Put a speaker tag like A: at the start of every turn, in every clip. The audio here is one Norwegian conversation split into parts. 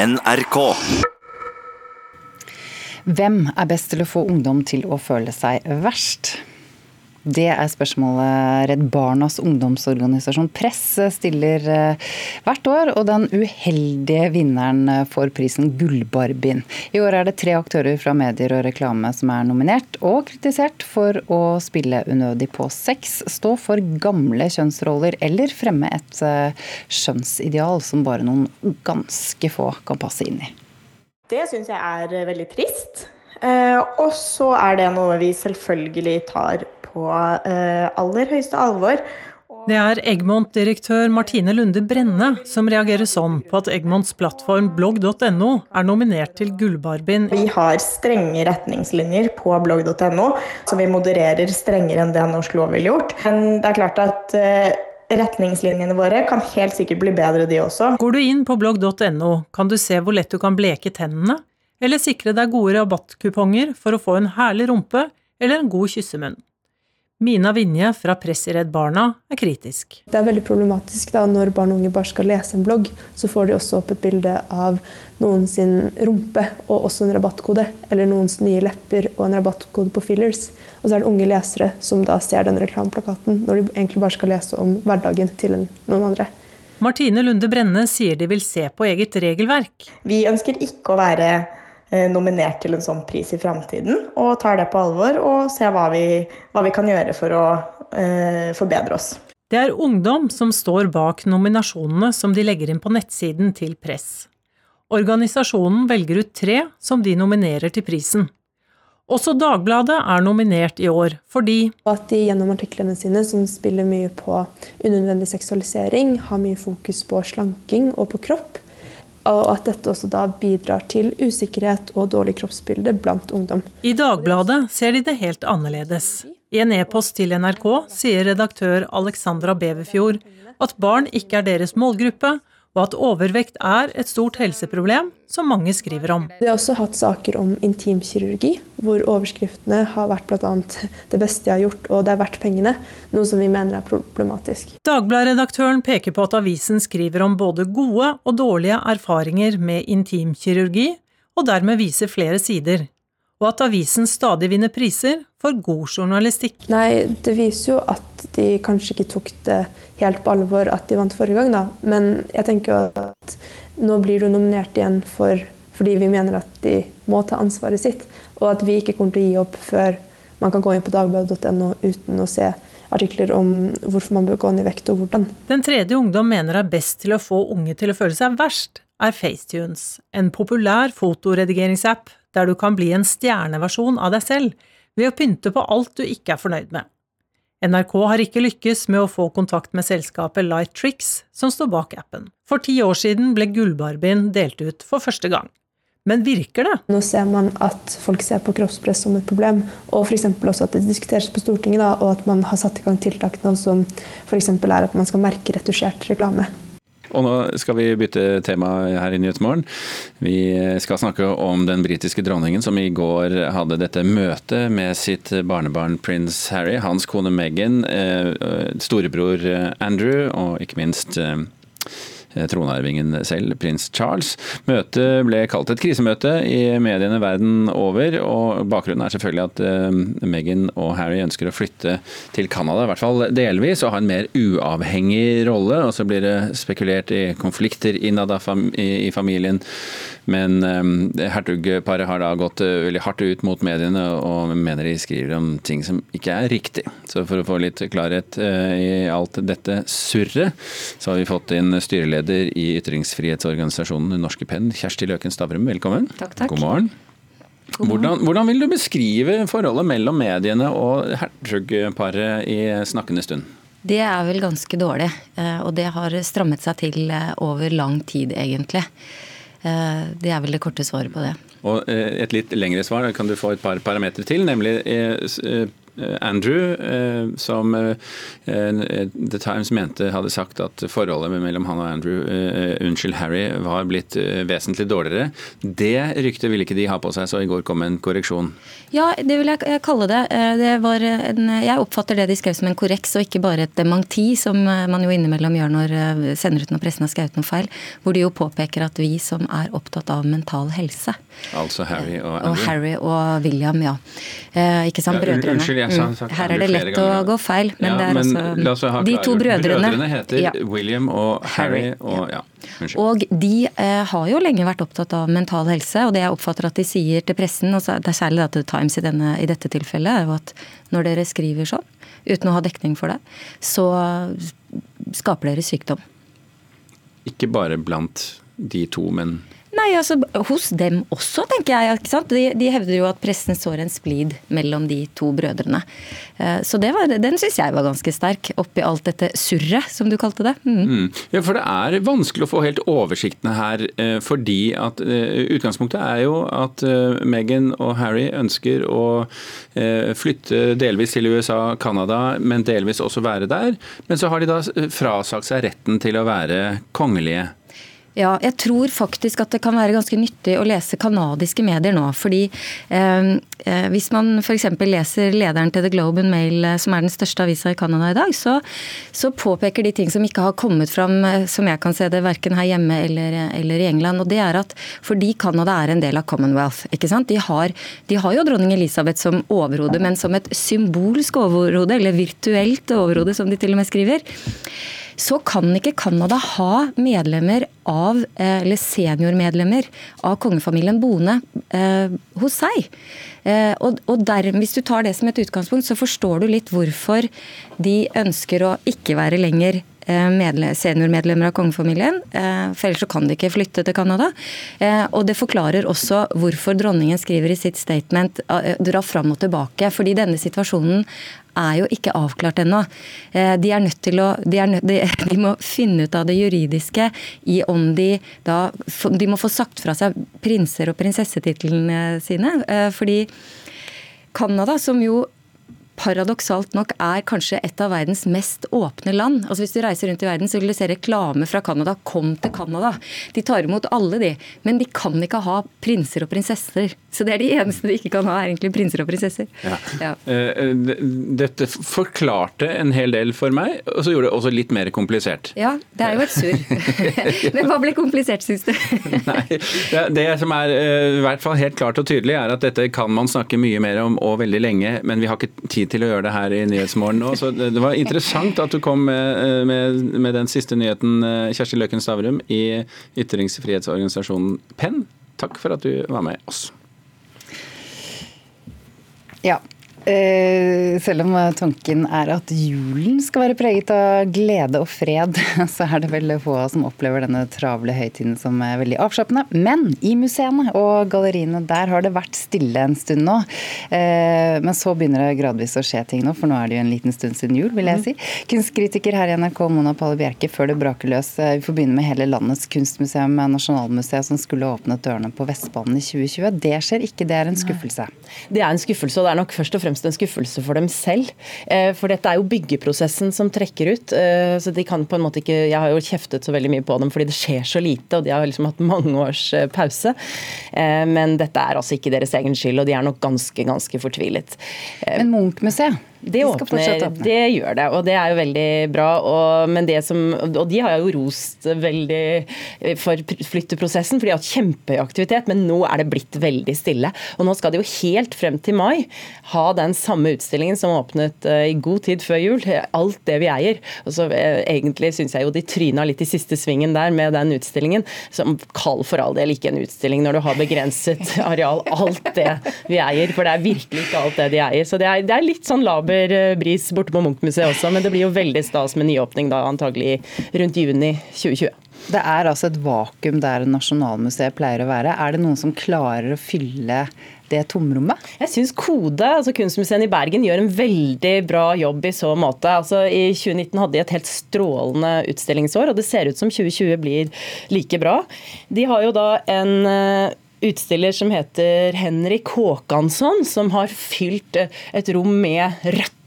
A: NRK.
B: Hvem er best til å få ungdom til å føle seg verst? Det er spørsmålet Redd Barnas ungdomsorganisasjon Press stiller eh, hvert år. Og den uheldige vinneren får prisen Gullbarbien. I år er det tre aktører fra medier og reklame som er nominert og kritisert for å spille unødig på sex, stå for gamle kjønnsroller eller fremme et eh, skjønnsideal som bare noen ganske få kan passe inn i.
C: Det syns jeg er eh, veldig trist. Eh, og så er det noe vi selvfølgelig tar på eh, aller høyeste alvor.
D: Det er Egmont-direktør Martine Lunde Brenne som reagerer sånn på at Egmonts plattform blogg.no er nominert til Gullbarbien.
C: Vi har strenge retningslinjer på blogg.no, så vi modererer strengere enn det norsk lov ville gjort. Men det er klart at retningslinjene våre kan helt sikkert bli bedre, de også.
D: Går du inn på blogg.no, kan du se hvor lett du kan bleke tennene, eller sikre deg gode rabattkuponger for å få en herlig rumpe eller en god kyssemunn. Mina Vinje fra Press i Redd Barna er kritisk.
E: Det er veldig problematisk da når barn og unge bare skal lese en blogg, så får de også opp et bilde av noen sin rumpe og også en rabattkode, eller noens nye lepper og en rabattkode på fillers. Og så er det unge lesere som da ser den reklameplakaten, når de egentlig bare skal lese om hverdagen til noen andre.
D: Martine Lunde Brenne sier de vil se på eget regelverk.
C: Vi ønsker ikke å være nominert til en sånn pris i framtiden, og tar det på alvor og ser hva vi, hva vi kan gjøre for å eh, forbedre oss.
D: Det er ungdom som står bak nominasjonene som de legger inn på nettsiden til Press. Organisasjonen velger ut tre som de nominerer til prisen. Også Dagbladet er nominert i år, fordi
E: At de gjennom artiklene sine, som spiller mye på unødvendig seksualisering, har mye fokus på slanking og på kropp, og at dette også da bidrar til usikkerhet og dårlig kroppsbilde blant ungdom.
D: I Dagbladet ser de det helt annerledes. I en e-post til NRK sier redaktør Alexandra Beverfjord at barn ikke er deres målgruppe, og at overvekt er et stort helseproblem som mange skriver om.
E: Vi har også hatt saker om intimkirurgi, hvor overskriftene har vært bl.a. 'det beste jeg har gjort', og 'det er verdt pengene', noe som vi mener er problematisk.
D: Dagbladet-redaktøren peker på at avisen skriver om både gode og dårlige erfaringer med intimkirurgi, og dermed viser flere sider og at avisen stadig vinner priser for god journalistikk.
E: Nei, det viser jo at de kanskje ikke tok det helt på alvor at de vant forrige gang, da. Men jeg tenker jo at nå blir du nominert igjen for, fordi vi mener at de må ta ansvaret sitt, og at vi ikke kommer til å gi opp før man kan gå inn på dagbladet.no uten å se artikler om hvorfor man bør gå ned i vekt og hvordan.
D: Den tredje ungdom mener er best til å få unge til å føle seg verst, er FaceTunes, en populær fotoredigeringsapp der du kan bli en stjerneversjon av deg selv ved å pynte på alt du ikke er fornøyd med. NRK har ikke lykkes med å få kontakt med selskapet Light Tricks, som står bak appen. For ti år siden ble Gullbarbien delt ut for første gang. Men virker det?
E: Nå ser man at folk ser på kroppspress som et problem, og f.eks. også at det diskuteres på Stortinget, da, og at man har satt i gang tiltak nå som f.eks. er at man skal merke retusjert reklame.
F: Og nå skal vi bytte tema her i Nyhetsmorgen. Vi skal snakke om den britiske dronningen som i går hadde dette møtet med sitt barnebarn prins Harry, hans kone Meghan, eh, storebror Andrew og ikke minst eh, Eh, tronarvingen selv, prins Charles. Møtet ble kalt et krisemøte i mediene verden over, og bakgrunnen er selvfølgelig at uh, Meghan og Harry ønsker å flytte til Canada, i hvert fall delvis, og ha en mer uavhengig rolle. Og så blir det spekulert i konflikter innad i familien. Men um, hertugparet har da gått veldig hardt ut mot mediene og mener de skriver om ting som ikke er riktig. Så for å få litt klarhet i alt dette surret, så har vi fått inn styreleder i ytringsfrihetsorganisasjonen Norske Penn, Kjersti Løken Stavrum. Velkommen.
G: Takk, takk.
F: God morgen. Hvordan, hvordan, vil du beskrive forholdet mellom mediene og hertugparet i snakkende stund?
G: Det er vel ganske dårlig, eh, og det har strammet seg til over lang tid, egentlig. Eh, det er vel det korte svaret på det.
F: Og eh, Et litt lengre svar kan du få et par parametere til. nemlig eh, Andrew, som The Times mente hadde sagt at forholdet mellom han og Andrew, unnskyld Harry, var blitt vesentlig dårligere. Det ryktet ville ikke de ha på seg, så i går kom en korreksjon.
G: Ja, det vil jeg kalle det. det en, jeg oppfatter det de skrev som en korreks, og ikke bare et dementi, som man jo innimellom gjør når sender ut når pressen har skrevet noe feil. Hvor de jo påpeker at vi som er opptatt av mental helse
F: Altså Harry og Andrew?
G: Og Harry og William, ja. Eh, ikke sant, ja, brødrene.
F: Unnskyld, jeg mm. sagt
G: Her er det lett å gå feil, men ja, det er men
F: altså
G: De to brødrene.
F: Brødrene heter ja. William og Harry, Harry og ja.
G: Og de eh, har jo lenge vært opptatt av mental helse, og det jeg oppfatter at de sier til pressen, og det er særlig da til Times i, denne, i dette tilfellet, er jo at når dere skriver sånn, uten å ha dekning for det, så skaper dere sykdom.
F: Ikke bare blant de to, men
G: Nei, altså hos dem også, tenker jeg. ikke sant? De, de hevder jo at pressen sår en splid mellom de to brødrene. Eh, så var, den syns jeg var ganske sterk, oppi alt dette surret, som du kalte det. Mm.
F: Mm. Ja, for det er vanskelig å få helt oversiktene her, eh, fordi at uh, utgangspunktet er jo at Meghan og Harry ønsker å flytte delvis til USA, Canada, men delvis også være der. Men så har de da frasagt seg retten til å være kongelige.
G: Ja, jeg tror faktisk at det kan være ganske nyttig å lese kanadiske medier nå. fordi eh, eh hvis man f.eks. leser lederen til The Globe and Mail, eh, som er den største avisa i Canada i dag, så, så, påpeker de ting som ikke har kommet fram, eh, som jeg kan se det, verken her hjemme eller, eller, i England. og det er at Fordi Canada er en del av Commonwealth. ikke sant? De har, de har jo dronning Elisabeth som overhode, men som et symbolsk overhode, eller virtuelt overhode, som de til og med skriver så kan ikke Canada ha medlemmer av, eh, eller seniormedlemmer av kongefamilien boende eh, hos seg. Eh, og, og der, Hvis du tar det som et utgangspunkt, så forstår du litt hvorfor de ønsker å ikke være lenger seniormedlemmer av kongefamilien. Eh, for ellers så kan de ikke flytte til Canada. Og det forklarer også hvorfor dronningen skriver i sitt statement dra fram og tilbake. Fordi denne situasjonen er jo ikke avklart ennå. Eh, de er nødt til å de, nødt, de, de, må finne ut av det juridiske i om de da De må få sagt fra seg prinser- og prinsessetitlene sine. Eh, fordi Canada, som jo paradoksalt nok er kanskje et av verdens mest åpne land. Altså Hvis du reiser rundt i verden, så vil du se reklame fra Canada. Kom til Canada. De tar imot alle, de. Men de kan ikke ha prinser og prinsesser. Så det er de eneste de ikke kan ha, er egentlig prinser og prinsesser. Ja.
F: Ja. Uh, dette forklarte en hel del for meg, og så gjorde det også litt mer komplisert.
G: Ja, det er jo et surr. Men hva ble komplisert, syns du?
F: Nei, det, som er uh, i hvert fall helt klart og tydelig, er at dette kan man snakke mye mer om og veldig lenge, men vi har ikke tid til å gjøre det her i Nyhetsmorgen. Det var interessant at du kom med, eh, med, med den siste nyheten, eh, Kjersti Løken Stavrum, i ytringsfrihetsorganisasjonen Penn. Takk for at du var med oss.
B: Ja, selv om tanken er at julen skal være preget av glede og fred, så er det vel få som opplever denne travle høytiden som er veldig avslappende. Men i museene og galleriene der har det vært stille en stund nå. Eh, men så begynner det gradvis å skje ting nå, for nå er det jo en liten stund siden jul, vil jeg mhm. si. Kunstkritiker her i NRK, Mona Palle Bjerke, før det braker løs. Eh, vi får begynne med hele landets kunstmuseum, Nasjonalmuseet, som skulle åpnet dørene på Vestbanen i 2020. Det skjer ikke, det er en skuffelse.
A: Det er en skuffelse, og det er nok først og fremst en skuffelse for dem selv. Eh, for dette er jo byggeprosessen som trekker ut. Eh, så de kan på en måte ikke Jeg har jo kjeftet så veldig mye på dem fordi det skjer så lite, og de har liksom hatt mange års eh, pause. Men dette er altså ikke deres egen skyld, og de er nok ganske, ganske fortvilet.
B: Men Munch-museet?
A: Det, åpner, det gjør det, og det er jo veldig bra. Og, det som, og de har jo rost veldig for flytteprosessen, for de har hatt kjempeaktivitet, men nå er det blitt veldig stille. Og nå skal de jo helt frem til mai ha den samme utstillingen som åpnet uh, i god tid før jul. Alt det vi eier. Og så uh, Egentlig syns jeg jo de tryna litt i siste svingen der med den utstillingen. Som kall for all del ikke en utstilling når du har begrenset areal. Alt det vi eier. For det er virkelig ikke alt det de eier. Så det er, det er litt sånn laber over eh, bris borte på Munch-museet også, men det blir jo veldig stas med nyåpning da antagelig rundt juni 2020.
B: Det er altså et vakuum der Nasjonalmuseet pleier å være. Er det noen som klarer å fylle det tomrommet?
A: Jeg syns Kode, altså Kunstmuseet i Bergen, gjør en veldig bra jobb i så måte. Altså, I 2019 hadde de et helt strålende utstillingsår, og det ser ut som 2020 blir like bra. De har jo da en eh, utstiller som heter Henrik Håkansson, som har fylt et rom med rødt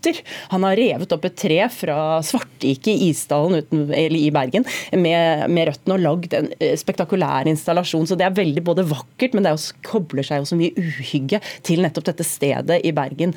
A: han har revet opp et tre fra Svartike i Isdalen uten, i Bergen med, med røttene og lagd en eh, spektakulær installasjon. Så det er veldig både vakkert, men det også, kobler seg jo så mye uhygge til nettopp dette stedet i Bergen.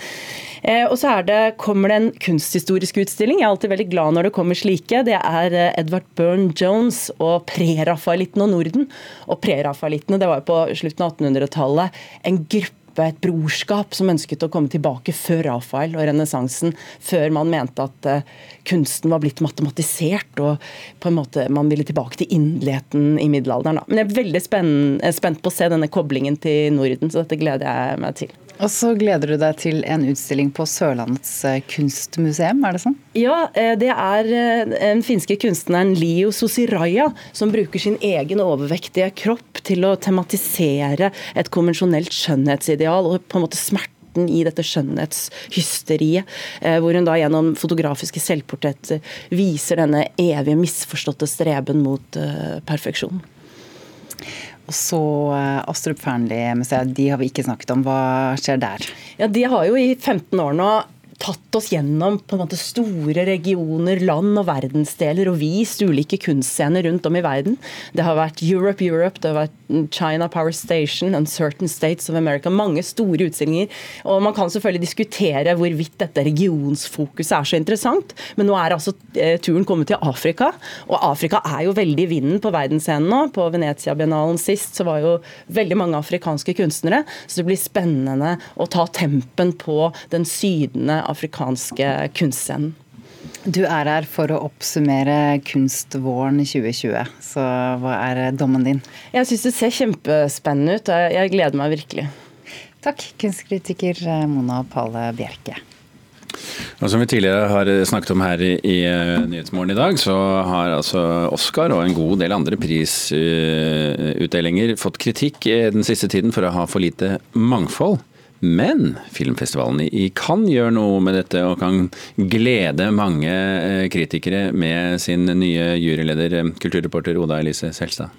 A: Eh, og så det, kommer det en kunsthistorisk utstilling. Jeg er alltid veldig glad når det kommer slike. Det er eh, Edvard Byrne Jones og prerafaelitten og Norden. Og prerafaelittene, det var jo på slutten av 1800-tallet en gruppe et brorskap som ønsket å komme tilbake før Rafael og renessansen. Før man mente at uh, kunsten var blitt matematisert og på en måte man ville tilbake til inderligheten i middelalderen. Men jeg er veldig spent, spent på å se denne koblingen til Norden, så dette gleder jeg meg til.
B: Og så gleder du deg til en utstilling på Sørlandets eh, kunstmuseum, er det sånn?
A: Ja, eh, det er den finske kunstneren Lio Sosiraja som bruker sin egen overvektige kropp til å tematisere et konvensjonelt skjønnhetsideal og på en måte smerte i dette skjønnhetshysteriet, eh, hvor hun da gjennom fotografiske selvportretter viser denne evige misforståtte streben mot perfeksjon.
B: Og så eh, Astrup Fearnley-museet, de har vi ikke snakket om. Hva skjer der?
A: Ja, De har jo i 15 år nå tatt oss gjennom på en måte store regioner, land og verdensdeler og vist ulike kunstscener rundt om i verden. Det har vært Europe Europe, det har vært China Power Station, Uncertain States of America. Mange store utstillinger. Og man kan selvfølgelig diskutere hvorvidt dette regionsfokuset er så interessant, men nå er altså eh, turen kommet til Afrika. Og Afrika er jo veldig i vinden på verdensscenen nå. På Venezia-biennalen sist så var jo veldig mange afrikanske kunstnere, så det blir spennende å ta tempen på den sydende afrikanske kunstscenen.
B: Du er her for å oppsummere kunstvåren 2020, så hva er dommen din?
A: Jeg syns det ser kjempespennende ut, og jeg gleder meg virkelig.
B: Takk, kunstkritiker Mona Palle Bjerke.
F: Og Som vi tidligere har snakket om her i, i Nyhetsmorgen i dag, så har altså Oscar og en god del andre prisutdelinger fått kritikk den siste tiden for å ha for lite mangfold. Men filmfestivalen i Cannes gjør noe med dette og kan glede mange eh, kritikere med sin nye juryleder, eh, kulturreporter Oda Elise Selstad.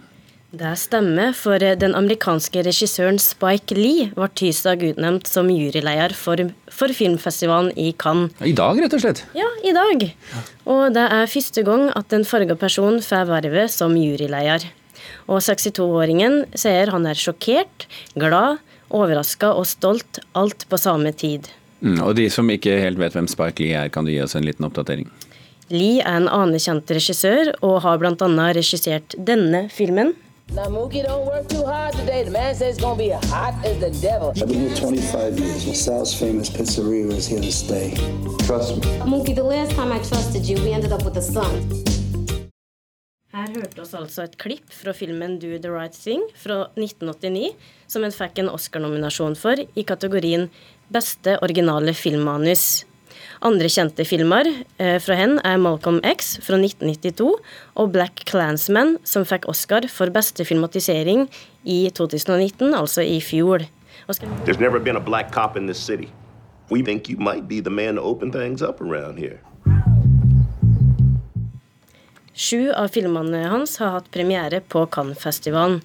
H: Det stemmer, for eh, den amerikanske regissøren Spike Lee var tirsdag utnevnt som juryleder for, for, filmfestivalen i Cannes.
F: I dag, rett og slett?
H: Ja, i dag. Og det er første gang at en farga person får vervet som juryleder. Og 62-åringen sier han er sjokkert, glad overraska og stolt, alt på samme tid.
F: Mm, og de som ikke helt vet hvem Spike Lee er, kan du gi oss en liten oppdatering?
H: Lee er en anerkjent regissør, og har bl.a. regissert denne filmen. Now, Mookie don't work too hard today. The man says it's gonna be hot as the devil. I've been here 25 years. LaSalle's famous pizzeria is here to stay. Trust me. Mookie, the last time I trusted you, we ended up with a son. Her hørte oss altså et klipp fra filmen Do the Right Thing fra 1989, som en fikk en Oscar-nominasjon for i kategorien Beste originale filmmanus. Andre kjente filmer eh, fra hen er Malcolm X fra 1992 og Black Clansman, som fikk Oscar for beste filmatisering i 2019, altså i fjor. There's never been a black cop in this city. We think you might be the man to open things up around here. Sju av filmene hans har hatt premiere på Cannes-festivalen.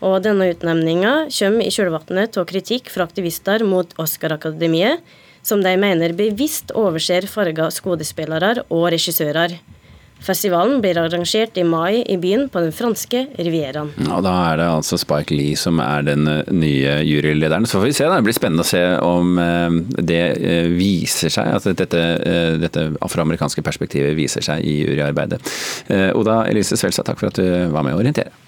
H: Og denne utnevninga kommer i kjølvannet av kritikk fra aktivister mot Oscar-akademiet, som de mener bevisst overser farga skuespillere og regissører. Festivalen blir arrangert i mai i byen på den franske rivieraen.
F: Ja, da er det altså Spike Lee som er den eh, nye jurylederen. Så får vi se. Det blir spennende å se om eh, det eh, viser seg, at dette, dette afroamerikanske perspektivet viser seg i juryarbeidet. Oda Elise Svelstad, takk for at du var med å orientere.